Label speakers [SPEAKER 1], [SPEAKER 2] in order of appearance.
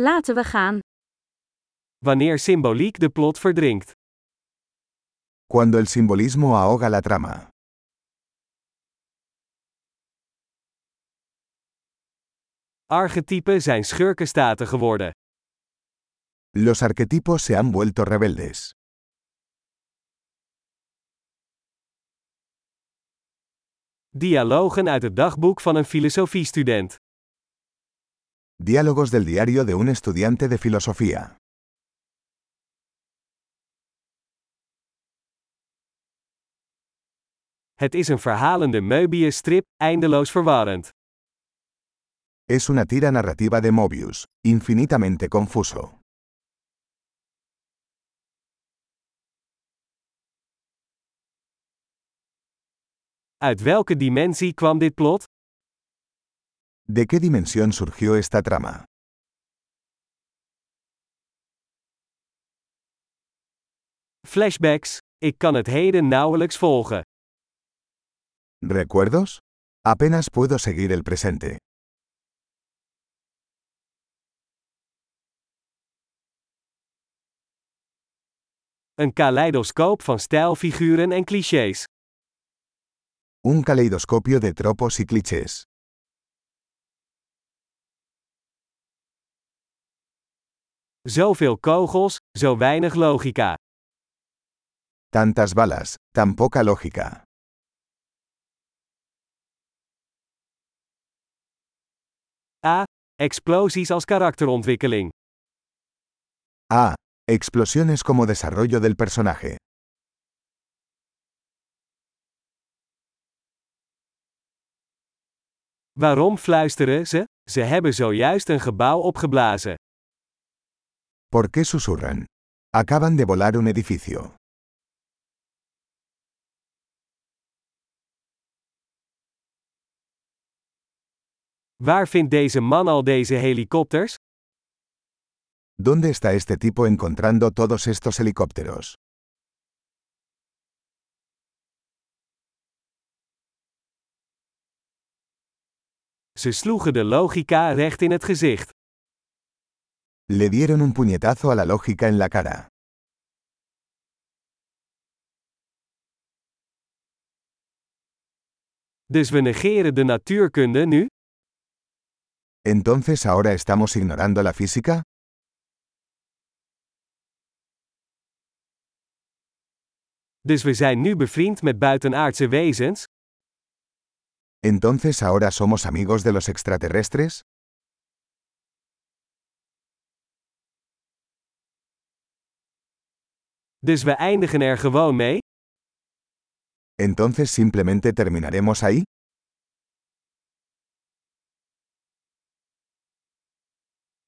[SPEAKER 1] Laten we gaan.
[SPEAKER 2] Wanneer symboliek de plot verdrinkt.
[SPEAKER 3] Cuando el simbolismo ahoga la trama.
[SPEAKER 2] Archetypen zijn schurkenstaten geworden.
[SPEAKER 3] Los arquetipos se han vuelto rebeldes.
[SPEAKER 2] Dialogen uit het dagboek van een filosofiestudent.
[SPEAKER 3] Diálogos del diario de un estudiante de filosofía.
[SPEAKER 2] Het is een verhalende Möbius-strip, eindeloos verwarrend.
[SPEAKER 3] Es una tira narrativa de Mobius, infinitamente confuso.
[SPEAKER 2] Uit welke dimensie kwam dit plot?
[SPEAKER 3] ¿De qué dimensión surgió esta trama?
[SPEAKER 2] Flashbacks. Ik kan het heden nauwelijks volgen.
[SPEAKER 3] ¿Recuerdos? Apenas puedo seguir el presente.
[SPEAKER 2] Een kaleidoscoop van stijlfiguren en clichés.
[SPEAKER 3] Un caleidoscopio de tropos y clichés.
[SPEAKER 2] Zoveel kogels, zo weinig logica.
[SPEAKER 3] Tantas balas, tan poca lógica.
[SPEAKER 2] A. Explosies als karakterontwikkeling.
[SPEAKER 3] A. Explosiones como desarrollo del personaje.
[SPEAKER 2] Waarom fluisteren ze? Ze hebben zojuist een gebouw opgeblazen.
[SPEAKER 3] ¿Por qué susurran? Acaban de volar un edificio.
[SPEAKER 2] Waar vindt deze man al deze helikopters?
[SPEAKER 3] ¿Dónde está este tipo encontrando todos estos helicópteros?
[SPEAKER 2] Ze sloegen de logica recht in het gezicht.
[SPEAKER 3] Le dieron un puñetazo a la lógica en la cara.
[SPEAKER 2] Dus we negeren de natuurkunde nu?
[SPEAKER 3] ¿Entonces ahora estamos ignorando la física?
[SPEAKER 2] Dus we zijn nu bevriend met buitenaardse wezens?
[SPEAKER 3] ¿Entonces ahora somos amigos de los extraterrestres?
[SPEAKER 2] Dus we eindigen er gewoon mee?
[SPEAKER 3] ¿Entonces simplemente terminaremos ahí?